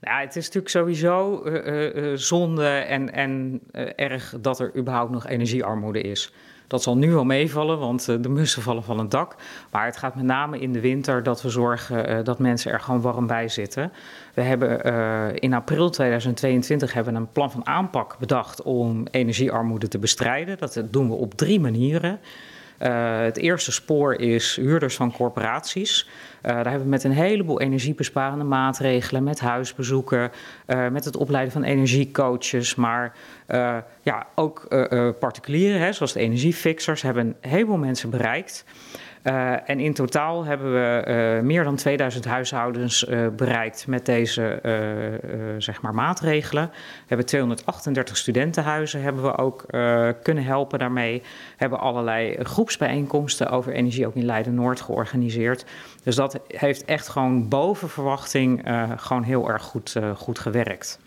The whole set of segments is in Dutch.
Nou, het is natuurlijk sowieso uh, zonde en, en erg dat er überhaupt nog energiearmoede is. Dat zal nu wel meevallen, want de mussen vallen van het dak. Maar het gaat met name in de winter dat we zorgen dat mensen er gewoon warm bij zitten. We hebben in april 2022 hebben een plan van aanpak bedacht om energiearmoede te bestrijden. Dat doen we op drie manieren. Uh, het eerste spoor is huurders van corporaties. Uh, daar hebben we met een heleboel energiebesparende maatregelen, met huisbezoeken, uh, met het opleiden van energiecoaches, maar ja, ook particulieren, hè, zoals de energiefixers, hebben een heleboel mensen bereikt. Uh, en in totaal hebben we uh, meer dan 2000 huishoudens uh, bereikt met deze zeg maar maatregelen. We hebben 238 studentenhuizen hebben we ook kunnen helpen daarmee. We hebben allerlei groepsbijeenkomsten over energie ook in Leiden-Noord georganiseerd. Dus dat heeft echt gewoon boven verwachting gewoon heel erg goed, goed gewerkt.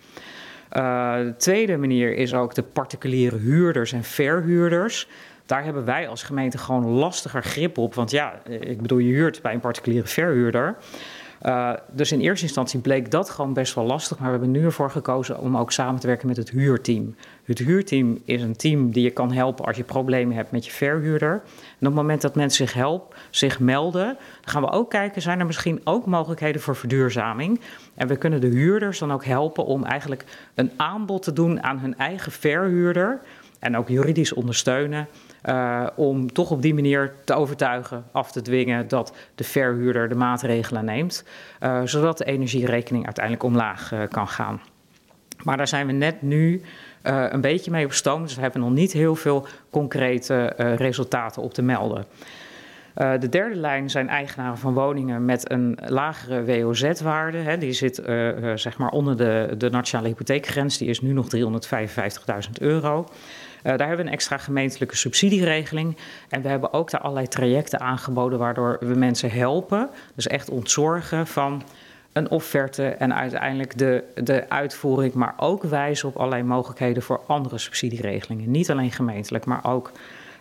de tweede manier is ook de particuliere huurders en verhuurders. Daar hebben wij als gemeente gewoon lastiger grip op. Want ja, ik bedoel, je huurt bij een particuliere verhuurder. Uh, dus in eerste instantie bleek dat gewoon best wel lastig. Maar we hebben nu ervoor gekozen om ook samen te werken met het huurteam. Het huurteam is een team die je kan helpen als je problemen hebt met je verhuurder. En op het moment dat mensen zich helpen, zich melden, dan gaan we ook kijken, zijn er misschien ook mogelijkheden voor verduurzaming? En we kunnen de huurders dan ook helpen om eigenlijk een aanbod te doen aan hun eigen verhuurder. En ook juridisch ondersteunen. Uh, om toch op die manier te overtuigen, af te dwingen dat de verhuurder de maatregelen neemt, uh, zodat de energierekening uiteindelijk omlaag uh, kan gaan. Maar daar zijn we net nu een beetje mee op stoom, dus we hebben nog niet heel veel concrete resultaten op te melden. De derde lijn zijn eigenaren van woningen met een lagere WOZ-waarde. Die zit zeg maar onder de, de nationale hypotheekgrens. Die is nu nog 355.000 euro. Uh, daar hebben we een extra gemeentelijke subsidieregeling. En we hebben ook daar allerlei trajecten aangeboden waardoor we mensen helpen. Dus echt ontzorgen van een offerte en uiteindelijk de, de uitvoering, maar ook wijzen op allerlei mogelijkheden voor andere subsidieregelingen. Niet alleen gemeentelijk, maar ook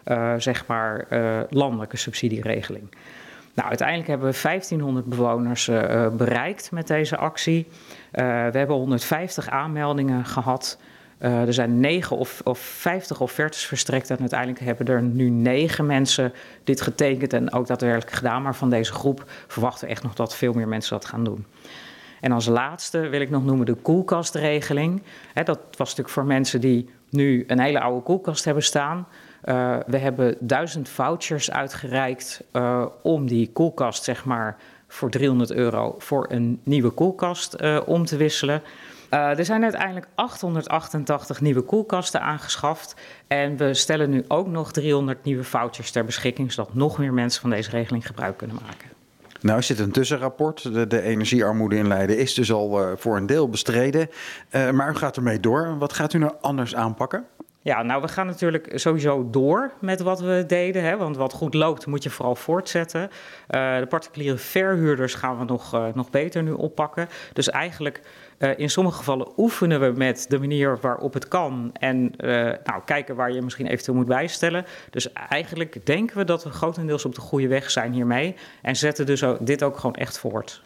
uh, zeg maar uh, landelijke subsidieregeling. Nou, uiteindelijk hebben we 1500 bewoners bereikt met deze actie. we hebben 150 aanmeldingen gehad. Uh, er zijn negen of, of 50 offertes verstrekt en uiteindelijk hebben er nu negen mensen dit getekend en ook daadwerkelijk gedaan. Maar van deze groep verwachten we echt nog dat veel meer mensen dat gaan doen. En als laatste wil ik nog noemen de koelkastregeling. Dat was natuurlijk voor mensen die nu een hele oude koelkast hebben staan. Uh, we hebben duizend vouchers uitgereikt uh, om die koelkast, zeg maar, voor 300 euro voor een nieuwe koelkast om te wisselen. Uh, er zijn uiteindelijk 888 nieuwe koelkasten aangeschaft. En we stellen nu ook nog 300 nieuwe vouchers ter beschikking, zodat nog meer mensen van deze regeling gebruik kunnen maken. Nou is dit een tussenrapport. De, de energiearmoede in Leiden is dus al uh, voor een deel bestreden. Uh, maar u gaat ermee door. Wat gaat u nou anders aanpakken? Ja, nou, we gaan natuurlijk sowieso door met wat we deden. Hè, want wat goed loopt, moet je vooral voortzetten. Uh, de particuliere verhuurders gaan we nog, uh, nog beter nu oppakken. Dus eigenlijk, uh, in sommige gevallen oefenen we met de manier waarop het kan. En nou, kijken waar je misschien eventueel moet bijstellen. Dus eigenlijk denken we dat we grotendeels op de goede weg zijn hiermee. En zetten dus dit ook gewoon echt voort.